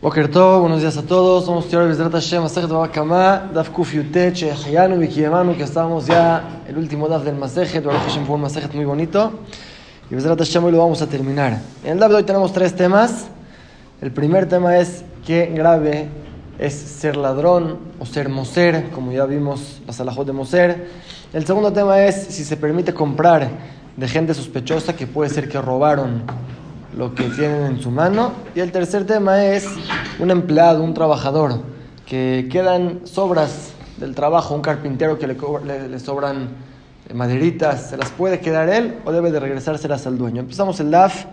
Boker Tov, buenos días a todos. Somos Teor Bezrat Hashem, Masechet Babakama, Daf Kuf Yutet, Shehayanu, Vikiyamanu, que estamos ya el último Daf del Masechet, Baruch Hashem fue un Masechet muy bonito. Y Bezrat Hashem hoy lo vamos a terminar. En el Daf de hoy tenemos tres temas. El primer tema es qué grave es ser ladrón o ser moser, como ya vimos la salajot de moser. El segundo tema es si se permite comprar de gente sospechosa que puede ser que robaron lo que tienen en su mano. Y el tercer tema es un empleado, un trabajador, que quedan sobras del trabajo, un carpintero que le, le, le sobran maderitas, ¿se las puede quedar él o debe de regresárselas al dueño? Empezamos el DAF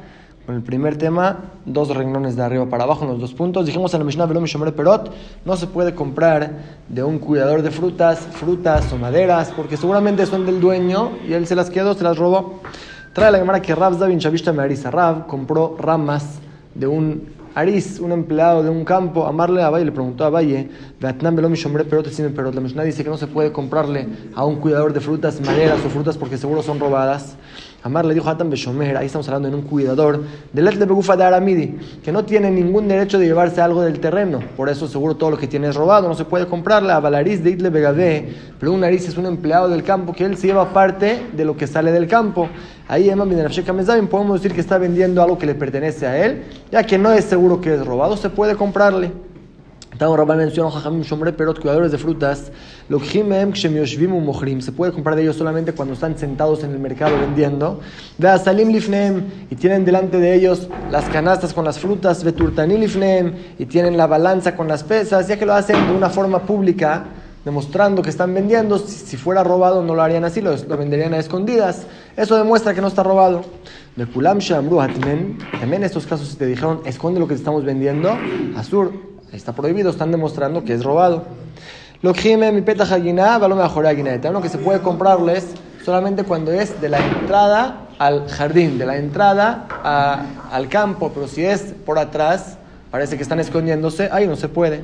con el primer tema, dos renglones de arriba para abajo en los dos puntos. Dijimos en la Mishnah Velom Shomre Perot, no se puede comprar de un cuidador de frutas, frutas o maderas, porque seguramente son del dueño y él se las quedó, se las robó. Trae la Gemara que Rav Zavin Shavishta Mearisa. Rav compró ramas de un Aris, un empleado de un campo, amarle a Valle, le preguntó a Valle, pero la Mishnah dice que no se puede comprarle a un cuidador de frutas, maderas o frutas porque seguro son robadas. Amar le dijo a Atan Beshomer, ahí estamos hablando de un cuidador, de Letle Begufa de Aramidi, que no tiene ningún derecho de llevarse algo del terreno, por eso seguro todo lo que tiene es robado, no se puede comprarle a Valaris de Itle Begadé, pero un Aris es un empleado del campo que él se lleva parte de lo que sale del campo. Ahí Emma podemos decir que está vendiendo algo que le pertenece a él, ya que no es seguro que es robado, se puede comprarle. Estamos Rabban mencionó Jajamim Shomre Perot, cuidadores de frutas. Se puede comprar de ellos solamente cuando están sentados en el mercado vendiendo. Vea Salim Lifneem y tienen delante de ellos las canastas con las frutas. Veturtani Lifneem y tienen la balanza con las pesas, ya que lo hacen de una forma pública demostrando que están vendiendo. Si, fuera robado, no lo harían así, lo, lo, venderían a escondidas. Eso demuestra que no está robado. También en estos casos, si te dijeron, esconde lo que te estamos vendiendo, Azur, está prohibido, están demostrando que es robado. Lo que mi peta lo mejor uno que se puede comprarles solamente cuando es de la entrada al jardín, de la entrada al campo, pero si es por atrás, parece que están escondiéndose, ahí no se puede.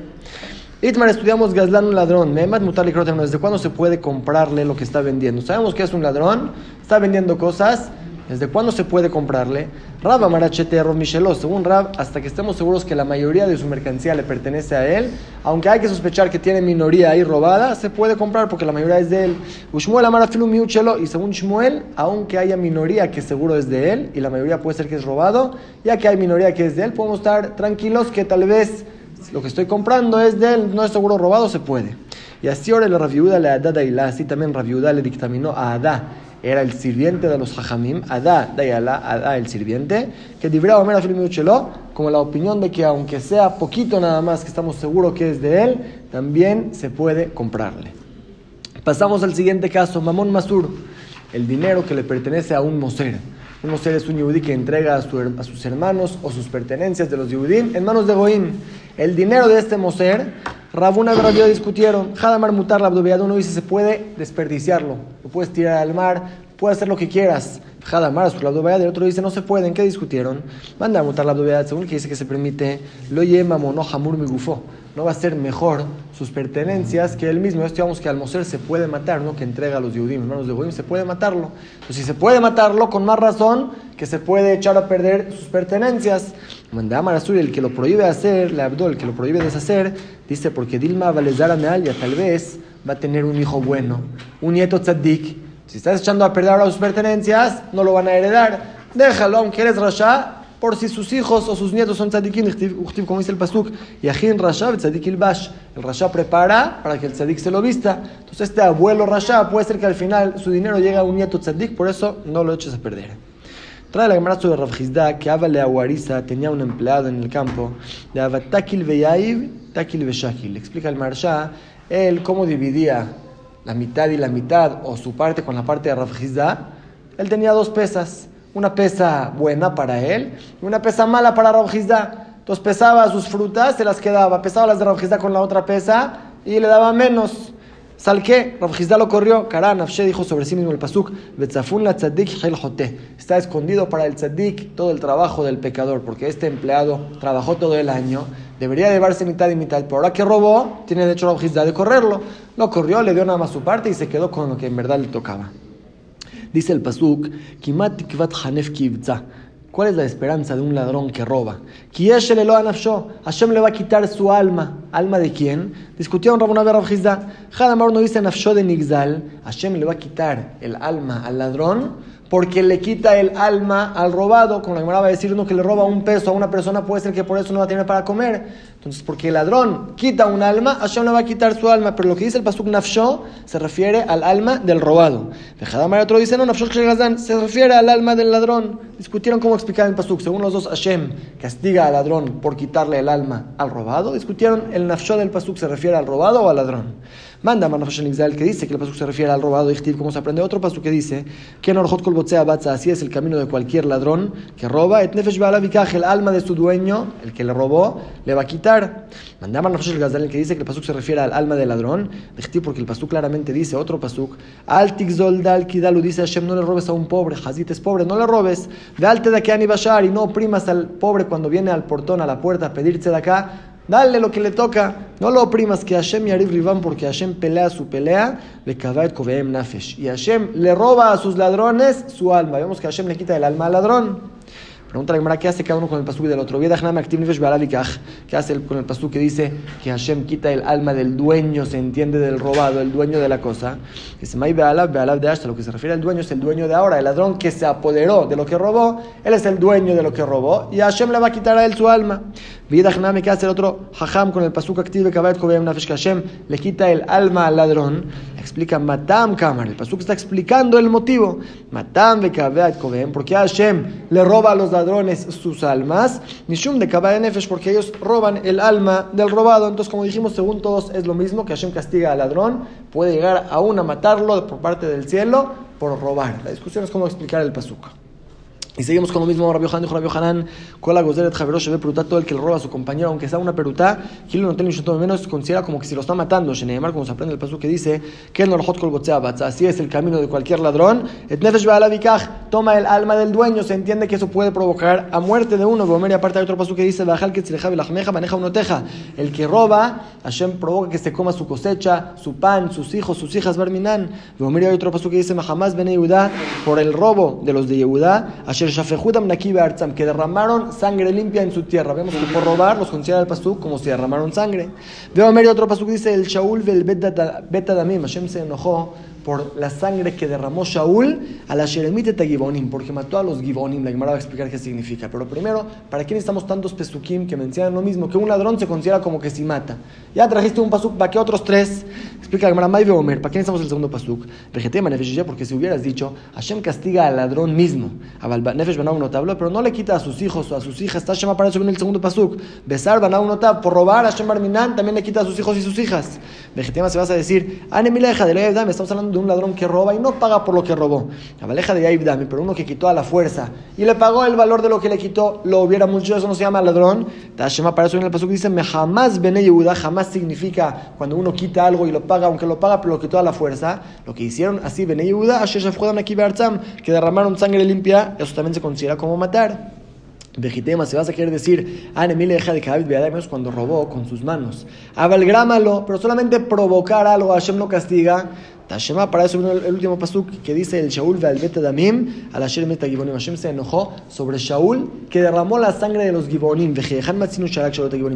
Itmar, estudiamos Gazlan, un ladrón. Memat Mutal ¿desde cuándo se puede comprarle lo que está vendiendo? Sabemos que es un ladrón, está vendiendo cosas, ¿Desde cuándo se puede comprarle? Rab Amarachete Rob según Rab, hasta que estemos seguros que la mayoría de su mercancía le pertenece a él, aunque hay que sospechar que tiene minoría ahí robada, se puede comprar porque la mayoría es de él. Ushmuel Amarafilu Miuchelo, y según Shmuel, aunque haya minoría que seguro es de él, y la mayoría puede ser que es robado, ya que hay minoría que es de él, podemos estar tranquilos que tal vez lo que estoy comprando es de él, no es seguro robado, se puede. Y así ahora la Raviuda le Adá y así también Raviuda le dictaminó a Adá era el sirviente de los hajamim, Adá, Dayala, Adá, el sirviente, que Dibra Omer Afilimuchelo, como la opinión de que aunque sea poquito nada más que estamos seguros que es de él, también se puede comprarle. Pasamos al siguiente caso, Mamón Masur, el dinero que le pertenece a un moser. Un moser es un yudí que entrega a, sus hermanos o sus pertenencias de los yudim en manos de Goim. El dinero de este moser Rabuna y Rabio discutieron. Hadamar mutar la uno dice se puede desperdiciarlo. Lo puedes tirar al mar, puedes hacer lo que quieras. Hadamar su el otro dice no se puede. ¿En qué discutieron? Manda mutar la según que dice que se permite. Lo yema mono hamur mi gufo no va a ser mejor sus pertenencias que él mismo. Esto digamos que al moser se puede matar, ¿no? Que entrega a los Yehudim, hermanos de Yehudim, se puede matarlo. Entonces, si se puede matarlo, con más razón que se puede echar a perder sus pertenencias. Mandama el que lo prohíbe hacer, la Abdul, el que lo prohíbe deshacer, dice, porque Dilma Valezara Mealia tal vez va a tener un hijo bueno, un nieto tzaddik. Si estás echando a perder ahora sus pertenencias, no lo van a heredar. Déjalo, aunque eres rasha, por si sus hijos o sus nietos son tzadikim, como dice el pasuk, Yahin Rasha, tzadik el bash. El Rasha prepara para que el tzadik se lo vista. Entonces este abuelo Rasha puede ser que al final su dinero llegue a un nieto tzadik, por eso no lo eches a perder. Trae la Gemara de Rav que Abale Aguariza tenía un empleado en el campo de Avatakil Veyaiv, Takil Veshakil. Explica el Marsha, él cómo dividía la mitad y la mitad, o su parte con la parte de Rav Él tenía dos pesas una pesa buena para él y una pesa mala para Rabjizda. Entonces pesaba sus frutas, se las quedaba, pesaba las de Rabjizda con la otra pesa y le daba menos. Salqué, Rabjizda lo corrió, Karan, Afshe dijo sobre sí mismo el pasuk, Betzafun la tzadik Está escondido para el tzadik todo el trabajo del pecador, porque este empleado trabajó todo el año, debería llevarse mitad y mitad, pero ahora que robó, tiene derecho Rabjizda de correrlo. Lo corrió, le dio nada más su parte y se quedó con lo que en verdad le tocaba. Dice el Pasuk, ¿Cuál es la esperanza de un ladrón que roba? Hashem le va a quitar su alma. ¿Alma de quién? Discutieron Rabuna Rav Hizda. Hadamar no dice nafsho de Nigzal. Hashem le va a quitar el alma al ladrón porque le quita el alma al robado. Como la Gemara va a decir, uno que le roba un peso a una persona puede ser que por eso no va a tener para comer. Entonces, porque el ladrón quita un alma, Hashem le va a quitar su alma. Pero lo que dice el Pasuk Nafsho se refiere al alma del robado. Dejadamar otro dice, no, Nafsho se refiere al alma del ladrón. Discutieron cómo explicar el Pasuk. Según los dos, Hashem castiga al ladrón por quitarle el alma al robado. Discutieron el Nafsho del Pasuk se refiere al robado o al ladrón. Manda el que dice que el pasuk se refiere al robado y como se aprende otro pasuk que dice que así es el camino de cualquier ladrón que roba, et nefesh el alma de su dueño, el que le robó, le va a quitar. Manda el que dice que el pasuk se refiere al alma del ladrón, porque el pasuk claramente dice, otro pasuk, al dal kidalu dice Hashem, no le robes a un pobre, Hazit es pobre, no le robes, de alte de que bashar y no oprimas al pobre cuando viene al portón, a la puerta a pedirse de acá, Dale lo que le toca. No lo oprimas, que Hashem y Rivan, porque Hashem pelea su pelea, le Koveem Nafesh. Y Hashem le roba a sus ladrones su alma. Vemos que Hashem le quita el alma al ladrón. Pregunta la Gemara, ¿qué hace cada uno con el pasuk del otro? ¿Qué hace con el pasuk que dice que Hashem quita el alma del dueño, se entiende del robado, el dueño de la cosa? Dice, May Bealav, Bealav de Ashta, lo que se refiere al dueño es el dueño de ahora, el ladrón que se apoderó de lo que robó, él es el dueño de lo que robó y Hashem le va a quitar a él su alma. ¿Qué hace el otro? Hajam con el pasuk activo que Hashem le quita el alma al ladrón. Explica Matam Kamar. El pasuk está explicando el motivo. Matam de porque Hashem le roba a los ladrones sus almas. Nishum de Nefesh, porque ellos roban el alma del robado. Entonces, como dijimos, según todos es lo mismo que Hashem castiga al ladrón. Puede llegar aún a matarlo por parte del cielo por robar. La discusión es cómo explicar el pasuk. Y seguimos con lo mismo, Rabbi Yohanan dijo Rabbi Yohanan, la gozeret javerosh ve peruta, todo el que le roba a su compañero, aunque sea una peruta, Gilo no tiene un menos, considera como que si lo está matando, Sheneemar, como se aprende el paso que dice, que norjot kol así es el camino de cualquier ladrón, toma el alma del dueño, se entiende que eso puede provocar a muerte de uno, Gomer, y aparte hay otro paso que dice, bajal que maneja uno teja, el que roba, Hashem provoca que se coma su cosecha, su pan, sus hijos, sus hijas, Barminan, y hay otro paso que dice, Mahamás ben Yehuda, por el robo de los de Yehuda, que derramaron sangre limpia en su tierra. Vemos que por robar los considera el pasuk como si derramaron sangre. Veo a otro pasuk dice el Shaul vel beta damim. Hashem se enojó por la sangre que derramó Shaul a la Sheremite Gibonim, porque mató a los Gibonim. La Gemara va a explicar qué significa. Pero primero, ¿para qué necesitamos tantos pesukim que mencionan lo mismo? Que un ladrón se considera como que si mata. Ya trajiste un pasuk, ¿para qué otros tres? Explica la Gemara, May Omer, ¿para qué necesitamos el segundo pasuk? porque si hubieras dicho, Hashem castiga al ladrón mismo. A Nefesh un notable, pero no le quita a sus hijos o a sus hijas. Está Hashem para eso en el segundo pasuk. Besar un notable, por robar a Hashem Barminan también le quita a sus hijos y sus hijas. Vegetema se vas a decir, Anemileja de la estamos hablando de un ladrón que roba y no paga por lo que robó. La baleja de Yaib Dami, pero uno que quitó a la fuerza y le pagó el valor de lo que le quitó, lo hubiera mucho, eso no se llama ladrón. Tashema para eso en el paso dice, me jamás bene Yehuda, jamás significa cuando uno quita algo y lo paga, aunque lo paga, pero lo quitó a la fuerza. Lo que hicieron así bene Yehuda, aquí que derramaron sangre limpia, eso también se considera como matar. Vejitema, se vas a querer decir, ah, deja de cuando robó con sus manos. Avalgrámalo, pero solamente provocar algo, Hashem no castiga. Tashema, para eso el último pasuk que dice el Shaul Ve'albeta Damim, al Hashem Meta Gibonim. Hashem se enojó sobre Shaul que derramó la sangre de los Gibonim.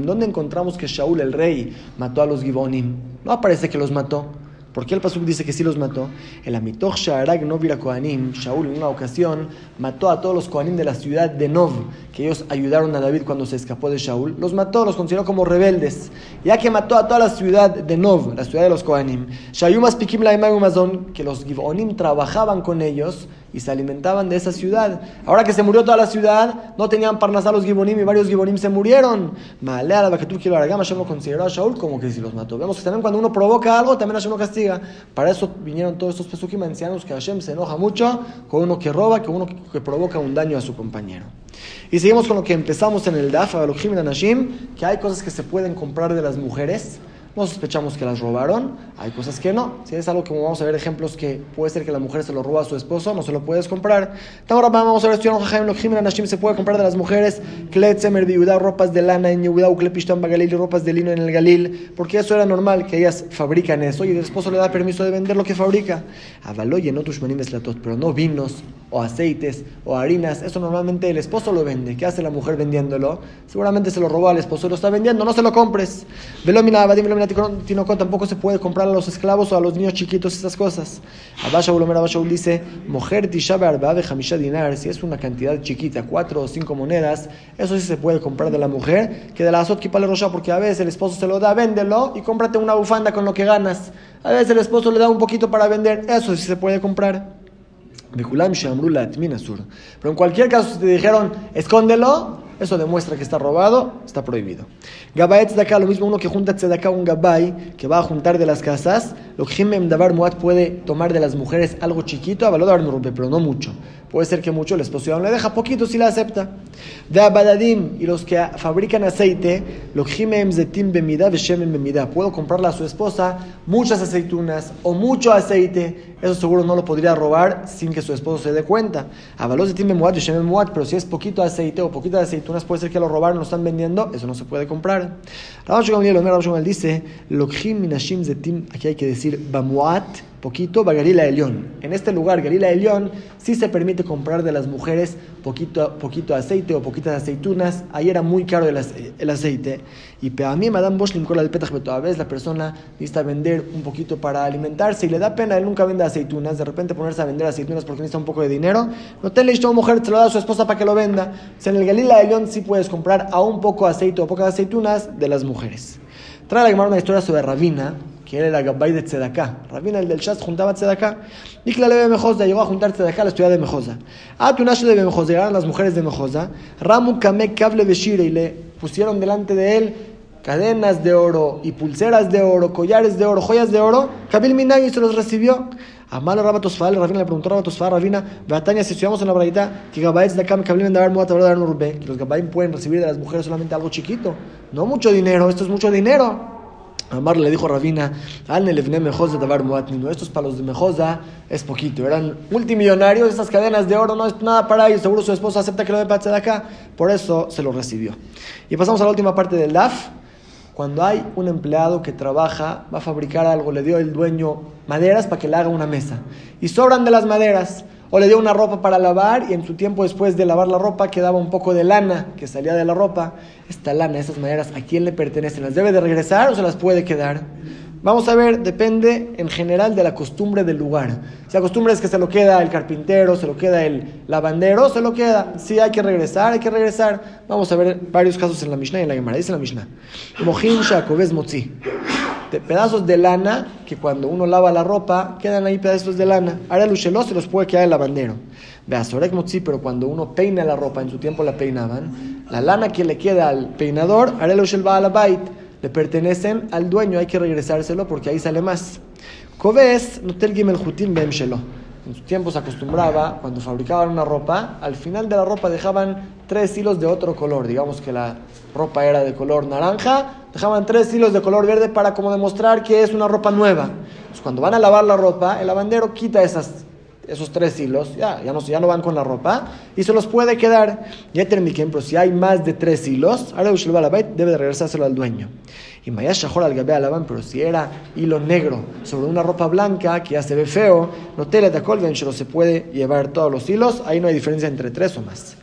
¿Dónde encontramos que Shaul, el rey, mató a los Gibonim? No aparece que los mató. ¿Por qué el Pasuk dice que sí los mató? El Amitoch Sha'arag Novira Kohanim, Shaul en una ocasión mató a todos los Kohanim de la ciudad de Nov, que ellos ayudaron a David cuando se escapó de Shaul. Los mató, los consideró como rebeldes. Ya que mató a toda la ciudad de Nov, la ciudad de los Kohanim. Shayumas Pikim Laimagumazon, que los Givonim trabajaban con ellos y se alimentaban de esa ciudad. Ahora que se murió toda la ciudad, no tenían parnasá los gibonim y varios gibonim se murieron. Malea la que tú quiero Hashem lo consideró a Shaul como que si los mató. Vemos que también cuando uno provoca algo, también Hashem lo castiga. Para eso vinieron todos estos pesukim ancianos que Hashem se enoja mucho con uno que roba, con uno que provoca un daño a su compañero. Y seguimos con lo que empezamos en el DAF, que hay cosas que se pueden comprar de las mujeres no sospechamos que las robaron, hay cosas que no. Si es algo como vamos a ver ejemplos que puede ser que la mujer se lo roba a su esposo, no se lo puedes comprar. Ahora vamos a ver estudiando Jajaim Nashim se puede comprar de las mujeres Kletzemer Viuda, ropas de lana en Yehuda, Uklepishtan Bagalil, ropas de lino en el Galil, porque eso era normal que ellas fabrican eso y el esposo le da permiso de vender lo que fabrica. Avaloye no pero no vinos o aceites o harinas, eso normalmente el esposo lo vende. ¿Qué hace la mujer vendiéndolo? Seguramente se lo robó al esposo, lo está vendiendo, no se lo compres. Velomina, tampoco se puede comprar a los esclavos o a los niños chiquitos estas cosas. Abasha Abashaul dice, mujer dinar, si es una cantidad chiquita, cuatro o cinco monedas, eso sí se puede comprar de la mujer, que de la azot le rocha, porque a veces el esposo se lo da, véndelo y cómprate una bufanda con lo que ganas. A veces el esposo le da un poquito para vender, eso sí se puede comprar. Pero en cualquier caso, si te dijeron, escóndelo, eso demuestra que está robado, está prohibido. Gabayet acá lo mismo uno que junta tzedakah, un gabay, que va a juntar de las casas, lo que Dabar Muat puede tomar de las mujeres algo chiquito, a valor pero no mucho. Puede ser que mucho el esposo ya le deja, poquito si la acepta. De Abadadim y los que fabrican aceite, lo zetim bemida veshemen bemida. Puedo comprarle a su esposa muchas aceitunas o mucho aceite. Eso seguro no lo podría robar sin que su esposo se dé cuenta. Avalos zetim bemuat veshemen muat, pero si es poquito aceite o poquito de aceitunas, puede ser que lo robaron, lo están vendiendo, eso no se puede comprar. Rabash Gamaliel, dice, minashim zetim, aquí hay que decir bamuat poquito Galila Elión. En este lugar, Galila Elión, sí se permite comprar de las mujeres poquito, poquito aceite o poquitas aceitunas. Ahí era muy caro el, aceite. Y a mí, Madame Bosch, el petach, a veces la persona necesita vender un poquito para alimentarse y le da pena, él nunca vende aceitunas. De repente ponerse a vender aceitunas porque necesita un poco de dinero. No te le una mujer, se lo da a su esposa para que lo venda. O en el Galila Elión sí puedes comprar a un poco aceite o pocas aceitunas de las mujeres. Trae la una historia sobre Rabina, que era el Agabay de Tzedaká. Rabina, el del Shas, juntaba Tzedaká. Y que la de Mejosa llegó a juntar Tzedaká a la ciudad de Mejosa. A Tunashe de Mejosa, llegaron las mujeres de Mejosa. Ramu Kamek Kable Beshire y le pusieron delante de él cadenas de oro y pulseras de oro, collares de oro, joyas de oro. Kabil Minagi se los recibió. Amalo Rabba Tosfal, Rabina le preguntó a Rabba Tosfal, Rabina, Batania, si estudiamos en la braita, que Gabayet de Kam Kabil Mendabar Muat Abradar Nurbe, que los Gabayim pueden recibir de las mujeres solamente algo chiquito, no mucho dinero, esto es mucho dinero. Amar le dijo Rabina, estos palos de Mejosa es poquito, eran multimillonarios, estas cadenas de oro no es nada para ellos, seguro su esposa acepta que lo dé de acá, por eso se lo recibió. Y pasamos a la última parte del DAF, cuando hay un empleado que trabaja, va a fabricar algo, le dio el dueño maderas para que le haga una mesa, y sobran de las maderas, o le dio una ropa para lavar y en su tiempo después de lavar la ropa quedaba un poco de lana que salía de la ropa. Esta lana, esas maderas, ¿a quién le pertenecen? ¿Las debe de regresar o se las puede quedar? Vamos a ver, depende en general de la costumbre del lugar. Si la costumbre es que se lo queda el carpintero, se lo queda el lavandero, se lo queda. Si hay que regresar, hay que regresar. Vamos a ver varios casos en la Mishnah y en la Gemara. Dice la Mishnah. Mohin Shakoves Motzi pedazos de lana que cuando uno lava la ropa quedan ahí pedazos de lana. Ahora el se los puede quedar el lavandero. Vea, Motzi, pero cuando uno peina la ropa, en su tiempo la peinaban, la lana que le queda al peinador, Ahora el va a la bait, le pertenecen al dueño, hay que regresárselo porque ahí sale más. Koves, notel gimel jutim bem shelo. En su tiempo se acostumbraba, cuando fabricaban una ropa, al final de la ropa dejaban tres hilos de otro color. Digamos que la ropa era de color naranja, dejaban tres hilos de color verde para como demostrar que es una ropa nueva. cuando van a lavar la ropa, el lavandero quita esas, esos tres hilos, ya, ya, no, ya no van con la ropa, y se los puede quedar. Ya terminé, pero si hay más de tres hilos, ahora debe de regresárselo al dueño. Y Maya Shahor al Gabe alaban, pero si era hilo negro sobre una ropa blanca que ya se ve feo, no te le solo se puede llevar todos los hilos, ahí no hay diferencia entre tres o más.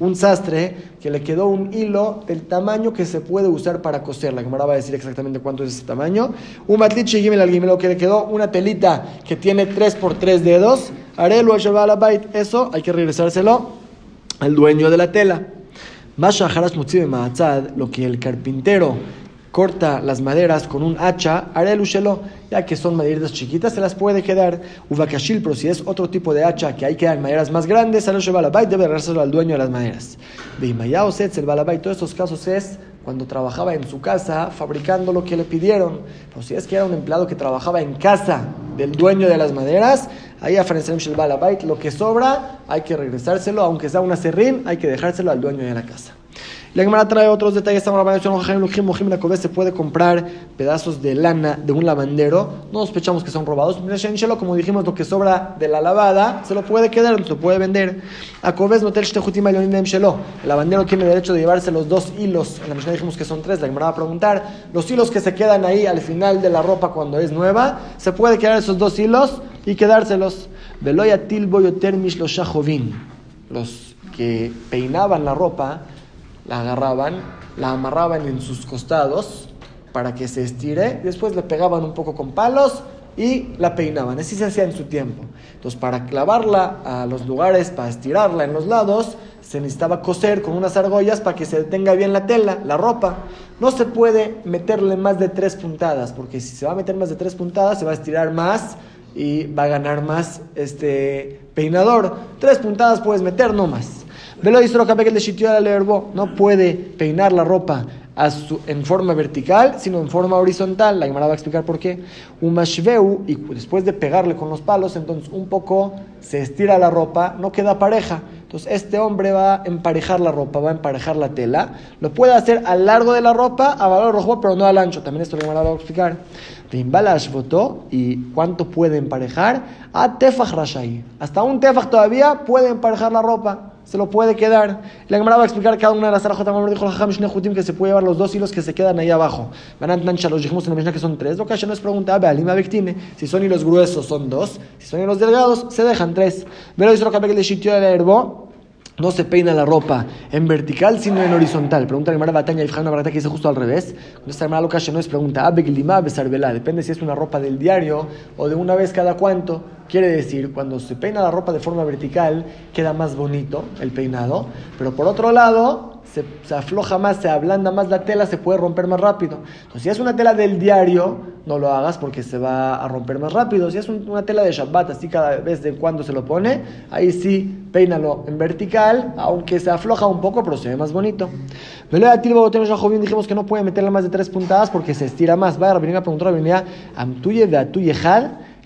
Un sastre que le quedó un hilo del tamaño que se puede usar para coser. La cámara va a decir exactamente cuánto es ese tamaño. Un matliche Gimel al Gimelo que le quedó una telita que tiene 3 por 3 dedos. Arelo Bait, eso hay que regresárselo al dueño de la tela. Masha Haras lo que el carpintero corta las maderas con un hacha, haré el ya que son maderas chiquitas, se las puede quedar. Uvakashil, pero si es otro tipo de hacha que hay que dar maderas más grandes, el balabay, debe regresárselo al dueño de las maderas. Beimayao Setz, el balabay, todos estos casos es cuando trabajaba en su casa fabricando lo que le pidieron. Pero si es que era un empleado que trabajaba en casa del dueño de las maderas, ahí a lo que sobra hay que regresárselo, aunque sea una serrín, hay que dejárselo al dueño de la casa. La Gemara trae otros detalles. Se puede comprar pedazos de lana de un lavandero. No sospechamos que son robados. Como dijimos, lo que sobra de la lavada se lo puede quedar, se lo puede vender. El lavandero tiene derecho de llevarse los dos hilos. En la Mishnah dijimos que son tres. La Gemara va a preguntar. Los hilos que se quedan ahí al final de la ropa cuando es nueva, se puede quedar esos dos hilos y quedárselos. Los que peinaban la ropa la agarraban, la amarraban en sus costados para que se estire, después le pegaban un poco con palos y la peinaban. Así se hacía en su tiempo. Entonces, para clavarla a los lugares, para estirarla en los lados, se necesitaba coser con unas argollas para que se detenga bien la tela, la ropa. No se puede meterle más de tres puntadas, porque si se va a meter más de tres puntadas, se va a estirar más y va a ganar más este peinador. Tres puntadas puedes meter, no más. Velo no puede peinar la ropa en forma vertical, sino en forma horizontal. La Gemara va a explicar por qué. Un mashveu, y después de pegarle con los palos, entonces un poco se estira la ropa, no queda pareja. Entonces este hombre va a emparejar la ropa, va a emparejar la tela. Lo puede hacer a largo de la ropa, a valor rojo, pero no al ancho. También esto la Gemara va a explicar. votó y cuánto puede emparejar a tefach rashai. Hasta un tefach todavía puede emparejar la ropa se lo puede quedar. La Gemara va a explicar cada una de las arajotas. Dijo la que se puede llevar los dos hilos que se quedan ahí abajo. Los dijimos en la Mishnah que son tres. Lo que no es pregunta, Alima Victime. Si son hilos gruesos son dos. Si son hilos delgados, se dejan tres. Pero dice lo que le sitio de herbo no se peina la ropa en vertical, sino en horizontal. Pregunta la hermana Batalla y una barata que dice justo al revés. Esta hermana loca no es pregunta, depende si es una ropa del diario o de una vez cada cuánto. Quiere decir, cuando se peina la ropa de forma vertical, queda más bonito el peinado, pero por otro lado, se, afloja más, se ablanda más la tela, se puede romper más rápido. Entonces, si es una tela del diario, no lo hagas porque se va a romper más rápido. Si es una tela de Shabbat, así cada vez de cuando se lo pone, ahí sí, peínalo en vertical, aunque se afloja un poco, pero se ve más bonito. Dijimos que no puede meterle más de tres puntadas porque se estira más. Vaya, venir a preguntar, venía, Amtuye de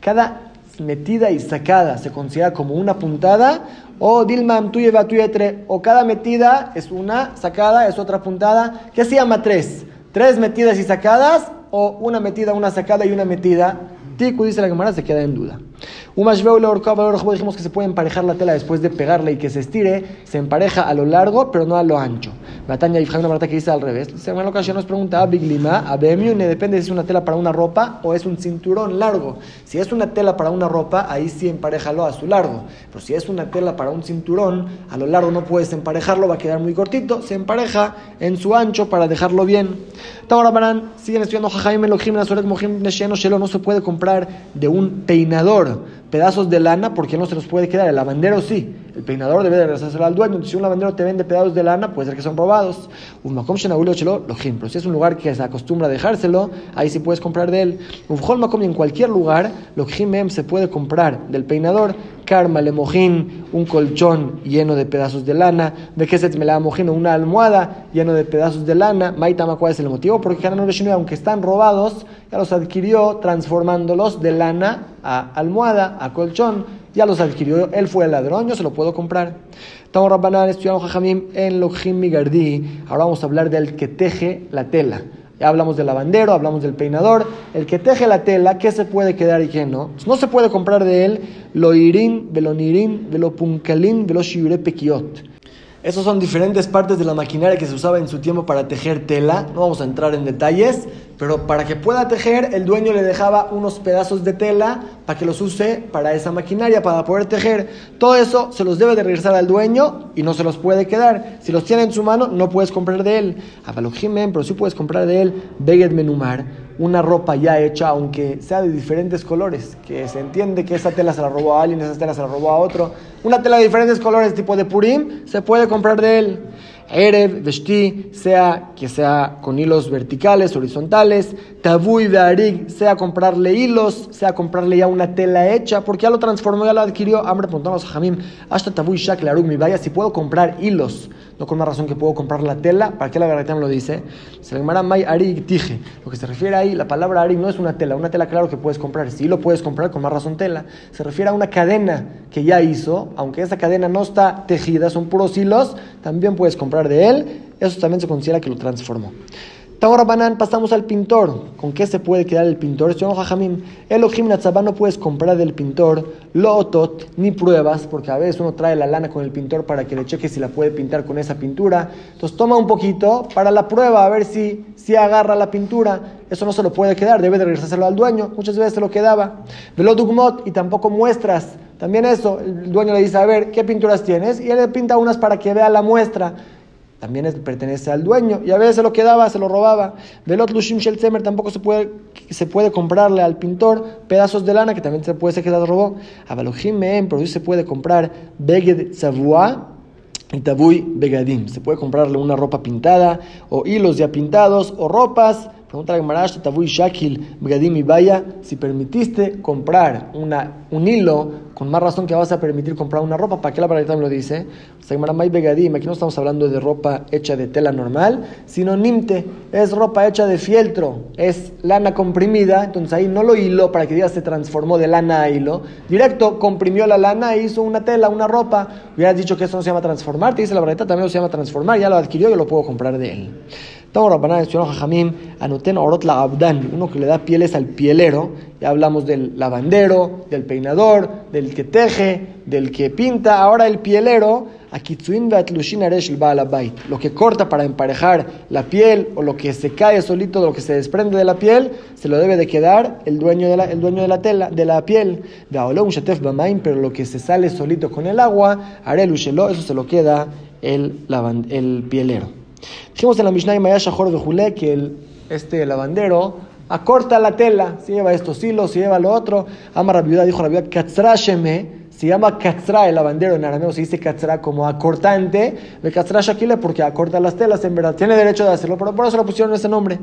cada metida y sacada se considera como una puntada, o dilmam tuye tre, o cada metida es una, sacada es otra puntada, ¿qué se llama tres? Tres metidas y sacadas, o una metida, una sacada y una metida. Tiku dice la cámara, se queda en duda. Un dijimos que se puede emparejar la tela después de pegarla y que se estire, se empareja a lo largo, pero no a lo ancho. Batanya y una que dice al revés. Según la ocasión nos pregunta, ah, Biglima, Abemiune, depende si es una tela para una ropa o es un cinturón largo. Si es una tela para una ropa, ahí sí emparejalo a su largo. Pero si es una tela para un cinturón, a lo largo no puedes emparejarlo, va a quedar muy cortito. Se empareja en su ancho para dejarlo bien. Ahora siguen estudiando Jajaime, Elohim, Nazoret, Mohim, Nesheno, Shelo, no se puede comprar de un peinador pedazos de lana porque no se los puede quedar. El lavandero sí. El peinador debe de regresárselo al dueño. Si un lavandero te vende pedazos de lana, puede ser que son robados. Un makom lo ejemplo. Si es un lugar que se acostumbra a dejárselo, ahí sí puedes comprar de él. Un makom en cualquier lugar, lo se puede comprar del peinador. Karma le mojín, un colchón lleno de pedazos de lana. La mojín, una almohada lleno de pedazos de lana. Maitama, ¿cuál es el motivo? Porque aunque están robados, ya los adquirió transformándolos de lana a almohada, a colchón, ya los adquirió, él fue el ladrón, yo se lo puedo comprar. Estamos Rabbanán, estudiamos Jajamim en Lokhim Migardi. Ahora vamos a hablar del que teje la tela. Hablamos del lavandero, hablamos del peinador. El que teje la tela, ¿qué se puede quedar y qué no? No se puede comprar de él lo irin, velo nirin, velo punkalin, velo shiure pekiot esas son diferentes partes de la maquinaria que se usaba en su tiempo para tejer tela. No vamos a entrar en detalles, pero para que pueda tejer, el dueño le dejaba unos pedazos de tela para que los use para esa maquinaria, para poder tejer. Todo eso se los debe de regresar al dueño y no se los puede quedar. Si los tiene en su mano, no puedes comprar de él. Abalokhimen, pero sí puedes comprar de él Beged Menumar una ropa ya hecha, aunque sea de diferentes colores, que se entiende que esa tela se la robó a alguien, esa tela se la robó a otro, una tela de diferentes colores, tipo de Purim, se puede comprar de él. Erev, Vesti, sea que sea con hilos verticales, horizontales, de Arig, sea comprarle hilos, sea comprarle ya una tela hecha, porque ya lo transformó, ya lo adquirió. Hambre, preguntamos a Jamim, hasta Tabuy Shak, mi vaya, si puedo comprar hilos no con más razón que puedo comprar la tela. ¿Para qué la me lo dice? Se llama May Arig Tije. Lo que se refiere ahí, la palabra Arig no es una tela. Una tela, claro que puedes comprar. Si lo puedes comprar, con más razón tela. Se refiere a una cadena que ya hizo, aunque esa cadena no está tejida, son puros hilos, también puedes comprar de él eso también se considera que lo transformó. Ahora, Banán, pasamos al pintor. ¿Con qué se puede quedar el pintor? No, Jajamim. Elohim Natzabá no puedes comprar del pintor lotot ni pruebas, porque a veces uno trae la lana con el pintor para que le cheque si la puede pintar con esa pintura. Entonces toma un poquito para la prueba, a ver si, si agarra la pintura. Eso no se lo puede quedar, debe de regresárselo al dueño. Muchas veces se lo quedaba. Velodugmot y tampoco muestras. También eso, el dueño le dice, a ver, ¿qué pinturas tienes? Y él le pinta unas para que vea la muestra también pertenece al dueño. Y a veces se lo quedaba, se lo robaba. Velot Lushim Shel tampoco se puede, se puede comprarle al pintor pedazos de lana, que también se puede ser que se robó. A Balojim pero sí se puede comprar Beged Savua y Tabui Begadim. Se puede comprarle una ropa pintada, o hilos ya pintados, o ropas Pregunta la si permitiste comprar un hilo, con más razón que vas a permitir comprar una ropa, ¿para qué la palabra me lo dice? Begadim, aquí no estamos hablando de ropa hecha de tela normal, sino nimte, es ropa hecha de fieltro, es lana comprimida, entonces ahí no lo hiló para que diga se transformó de lana a hilo, directo comprimió la lana e hizo una tela, una ropa, hubieras dicho que eso no se llama transformar, te dice la verdad también se llama transformar, ya lo adquirió, yo lo puedo comprar de él. Anoten Orot la Abdan, uno que le da pieles al pielero. Ya hablamos del lavandero, del peinador, del que teje, del que pinta. Ahora el pielero, lo que corta para emparejar la piel o lo que se cae solito, lo que se desprende de la piel, se lo debe de quedar el dueño de la, el dueño de la tela, de la piel. Pero lo que se sale solito con el agua, eso se lo queda el, el pielero. Dijimos en la Mishnah Maya Shahor Bejule que este lavandero acorta la tela, se lleva estos hilos, se lleva lo otro. Ama viuda, dijo la viuda, Katzrasheme se llama Katzra, el lavandero en arameo se dice Katzra como acortante, de Katzra Shakile porque acorta las telas, en verdad, tiene derecho de hacerlo, pero por eso le pusieron ese nombre.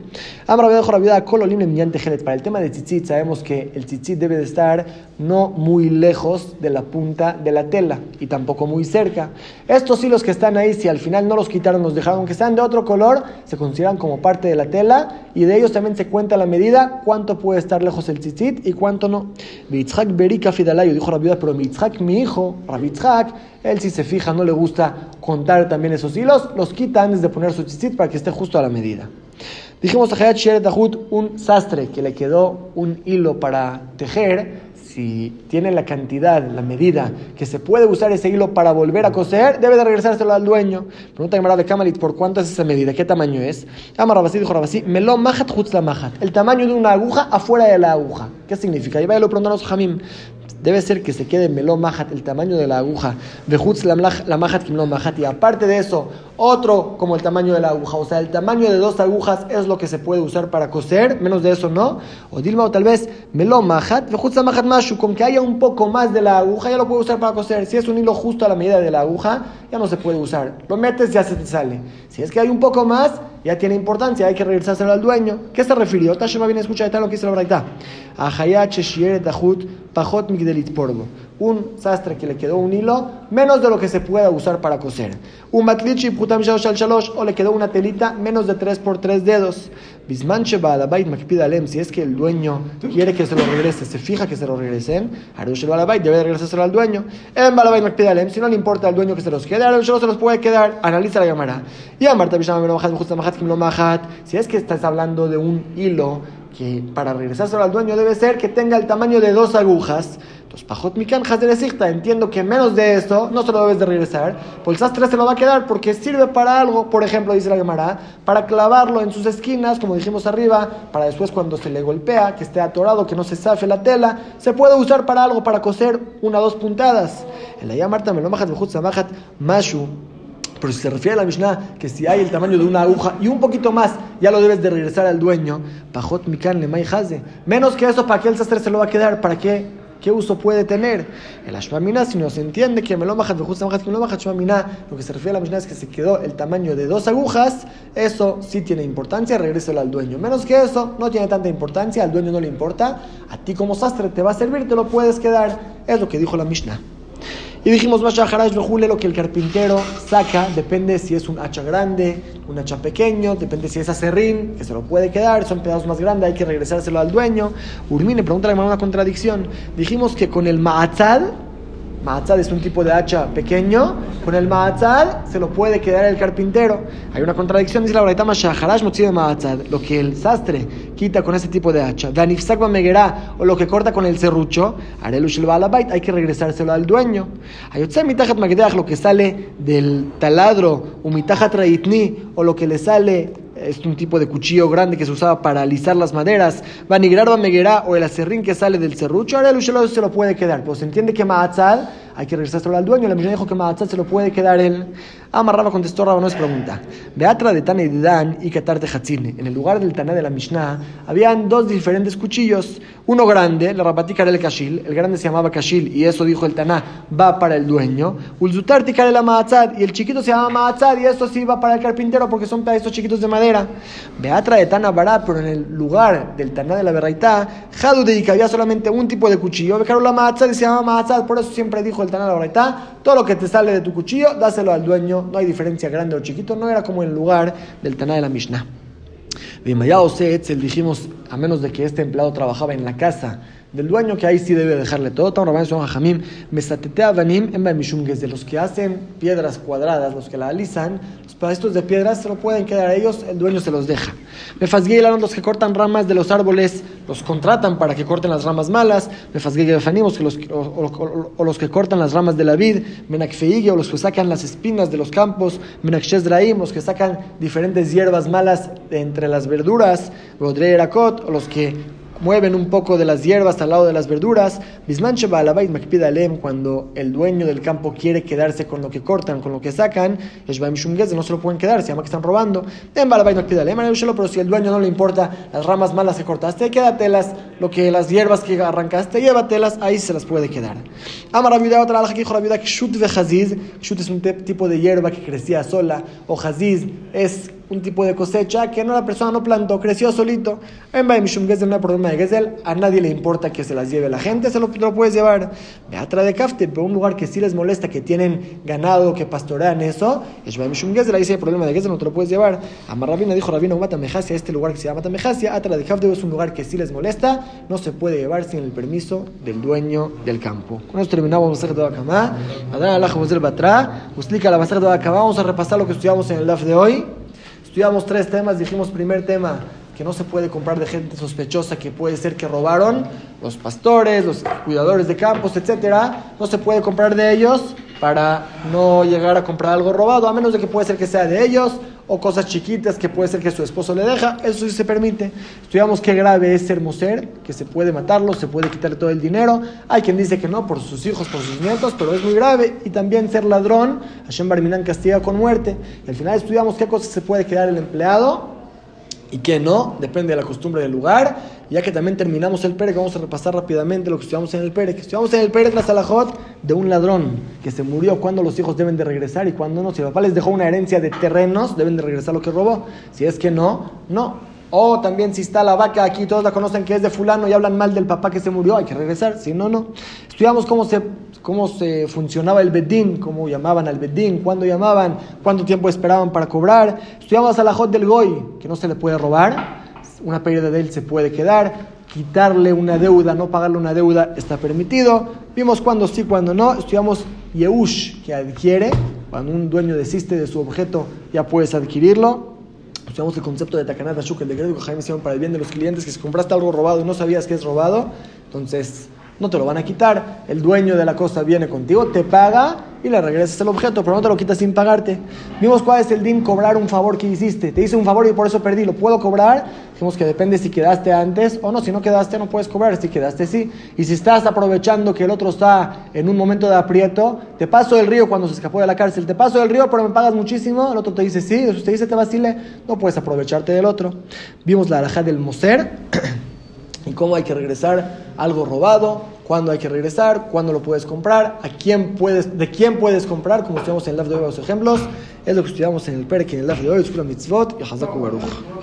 Amra la vida Para el tema de tzitzit, sabemos que el tzitzit debe de estar no muy lejos de la punta de la tela y tampoco muy cerca. Estos hilos que están ahí, si al final no los quitaron, los dejaron que sean de otro color, se consideran como parte de la tela y de ellos también se cuenta la medida, cuánto puede estar lejos el tzitzit y cuánto no. Dijo la viuda, pero mi hijo, Rabitzhak, él si se fija, no le gusta contar también esos hilos, los quita antes de poner su tzitzit para que esté justo a la medida. Dijimos a Hayat Sheret un sastre que le quedó un hilo para tejer, si tiene la cantidad, la medida que se puede usar ese hilo para volver a coser, debe de regresárselo al dueño. Pregunta Gemara de Kamalit, ¿por cuánto es esa medida? ¿Qué tamaño es? Ama Rabasi dijo Rabasi, meló mahat la mahat. El tamaño de una aguja afuera de la aguja. ¿Qué significa? Y vaya lo preguntamos a Jamim debe ser que se quede meló mahat, el tamaño de la aguja, de la mahat kimlo mahat, y aparte de eso, otro como el tamaño de la aguja, o sea, el tamaño de dos agujas es lo que se puede usar para coser, menos de eso no, o dilma o tal vez meló mahat, la mahat mashu, con que haya un poco más de la aguja, ya lo puede usar para coser, si es un hilo justo a la medida de la aguja, ya no se puede usar, lo metes ya se te sale, si es que hay un poco más, ya tiene importancia, hay que regresárselo al dueño. ¿Qué se refirió? Tashema viene escucha de lo que dice la braita. pajot migdelit. Un sastre que le quedó un hilo, menos de lo que se pueda usar para coser. Un matlichi o le quedó una telita, menos de 3 por 3 dedos. Bismanche balabait makpidalem, si es que el dueño quiere que se lo regrese, se fija que se lo regresen, Arush balabait debe regresárselo al dueño. En balabait makpidalem, si no le importa al dueño que se los quede, Arush se los puede quedar. Analiza la llamada. Y a Marta si es que estás hablando de un hilo que para regresárselo al dueño debe ser que tenga el tamaño de dos agujas. Entonces, Pajot Mikan entiendo que menos de esto no se lo debes de regresar, pues el sastre se lo va a quedar porque sirve para algo, por ejemplo, dice la Gemara, para clavarlo en sus esquinas, como dijimos arriba, para después cuando se le golpea, que esté atorado, que no se zafe la tela, se puede usar para algo, para coser una o dos puntadas. En la Marta me lo Mashu pero si se refiere a la Mishnah, que si hay el tamaño de una aguja y un poquito más, ya lo debes de regresar al dueño. Pajot mikan le Menos que eso, ¿para qué el sastre se lo va a quedar? ¿Para qué? ¿Qué uso puede tener? El Ashmamina, si no se entiende que me lo bajat, lo que se refiere a la Mishnah es que se quedó el tamaño de dos agujas, eso sí tiene importancia, regréselo al dueño. Menos que eso, no tiene tanta importancia, al dueño no le importa, a ti como sastre te va a servir, te lo puedes quedar. Es lo que dijo la Mishnah. Y dijimos, lo que el carpintero saca, depende si es un hacha grande, un hacha pequeño, depende si es acerrín, que se lo puede quedar, son pedazos más grandes, hay que regresárselo al dueño. Urmine, pregunta la una contradicción. Dijimos que con el ma'atzad Maatzad es un tipo de hacha pequeño, con el Maatzad se lo puede quedar el carpintero. Hay una contradicción, dice la Braita Mashaharash de Maatzad, lo que el sastre quita con ese tipo de hacha. Danifsakba Megerá, o lo que corta con el serrucho, Arelush el hay que regresárselo al dueño. Ayotzem Mitajat Magdeach, lo que sale del taladro, Umitajat Raitni, o lo que le sale es un tipo de cuchillo grande que se usaba para alisar las maderas. Vanigrar meguerá o el acerrín que sale del serrucho, ahora el se lo puede quedar. Pues entiende que Maatzal hay que regresárselo al dueño. La Mishnah dijo que Maatzal se lo puede quedar él. Amarraba contestó Raba, no es pregunta. Beatra de Tana y de Dan y Qatar de Hatzine. En el lugar del Taná de la Mishnah habían dos diferentes cuchillos. Uno grande, la rapatica era el Kashil. El grande se llamaba Kashil y eso dijo el Taná, va para el dueño. Ulzutar tikare la Maatzad y el chiquito se llama Maatzad y eso sí va para el carpintero porque son pedazos chiquitos de madera. Beatra de Tana Bará, pero en el lugar del Taná de la Berraitá, Jadu de había solamente un tipo de cuchillo. Becaron la Maatzad y se llama Maatzad. Por eso siempre dijo el Taná de la Berraitá, todo lo que te sale de tu cuchillo, dáselo al dueño. No hay diferencia grande o chiquito, no era como el lugar del Taná de la Mishnah. Etzel dijimos, a menos de que este empleado trabajaba en la casa del dueño, que ahí sí debe dejarle todo. De los que hacen piedras cuadradas, los que la alisan, los pedazos de piedras se lo pueden quedar a ellos, el dueño se los deja. los que cortan ramas de los árboles, los contratan para que corten las ramas malas. los, o, los que cortan las ramas de la vid, o los que sacan las espinas de los campos, los que sacan diferentes hierbas malas entre las verduras, o los que mueven un poco de las hierbas al lado de las verduras. Cuando el dueño del campo quiere quedarse con lo que cortan, con lo que sacan, no se lo pueden quedar, se llama que están robando. Pero si el dueño no le importa las ramas malas que cortaste, quédatelas, lo que las hierbas que arrancaste, llévatelas, ahí se las puede quedar. Amar otra alja que dijo la viuda que Shut es un tipo de hierba que crecía sola, o Haziz es un tipo de cosecha que no la persona no plantó, creció solito. En Baimishum Gezel no hay problema de Gezel, a nadie le importa que se las lleve la gente, se lo, lo puedes llevar. Beatra de Kafte, pero un lugar que sí les molesta, que tienen ganado, que pastorean eso, es Baimishum Gezel, ahí sí hay problema de Gezel, no te lo puedes llevar. Amarrabina dijo Rabino Matamejasia, este lugar que se llama Matamejasia, Atra de Kafte es un lugar que sí les molesta, no se puede llevar sin el permiso del dueño del campo. Con esto terminamos Masaj de Bakamá. Adán Allah Batra, explica la de Bakamá. Vamos a repasar lo que estudiamos en el DAF de hoy. Estudiamos tres temas, dijimos primer tema, que no se puede comprar de gente sospechosa que puede ser que robaron, los pastores, los cuidadores de campos, etcétera, no se puede comprar de ellos para no llegar a comprar algo robado, a menos de que puede ser que sea de ellos o cosas chiquitas que puede ser que su esposo le deja, eso sí se permite. Estudiamos qué grave es ser muser, que se puede matarlo, se puede quitarle todo el dinero. Hay quien dice que no, por sus hijos, por sus nietos, pero es muy grave. Y también ser ladrón, Hashem Barminan castiga con muerte. Y al final estudiamos qué cosas se puede quedar el empleado y qué no, depende de la costumbre del lugar. Ya que también terminamos el Pérez, vamos a repasar rápidamente lo que estudiamos en el Pérez. Estudiamos en el Pérez la Salahot de un ladrón que se murió, cuando los hijos deben de regresar y cuando no. Si el papá les dejó una herencia de terrenos, deben de regresar lo que robó. Si es que no, no. O también si está la vaca aquí, todos la conocen que es de fulano y hablan mal del papá que se murió, hay que regresar. Si no, no. Estudiamos cómo se cómo se funcionaba el bedín, cómo llamaban al bedín, cuándo llamaban, cuánto tiempo esperaban para cobrar. Estudiamos a la Jot del Goy, que no se le puede robar, una pérdida de él se puede quedar, quitarle una deuda, no pagarle una deuda está permitido. Vimos cuándo sí, cuándo no. Estudiamos Yehush, que adquiere, cuando un dueño desiste de su objeto, ya puedes adquirirlo. Estudiamos el concepto de Takanat Ashuk, el decreto que Jaime hicieron para el bien de los clientes, que si compraste algo robado y no sabías que es robado, entonces no te lo van a quitar. El dueño de la cosa viene contigo, te paga y le regresas el objeto, pero no te lo quitas sin pagarte. Vimos cuál es el DIN cobrar un favor que hiciste. Te hice un favor y por eso perdí. ¿Lo puedo cobrar? Dijimos que depende si quedaste antes o no. Si no quedaste, no puedes cobrar. Si quedaste, sí. Y si estás aprovechando que el otro está en un momento de aprieto, te paso el río cuando se escapó de la cárcel. Te paso el río, pero me pagas muchísimo. El otro te dice sí. Eso te dice te vacile. No puedes aprovecharte del otro. Vimos la alhaja del Moser y cómo hay que regresar algo robado cuándo hay que regresar, cuándo lo puedes comprar, a quién puedes, de quién puedes comprar, como estudiamos en el LAF de hoy, los ejemplos, es lo que estudiamos en el PEREC, en el LAF de hoy, Mitzvot y Hazaku Baruch.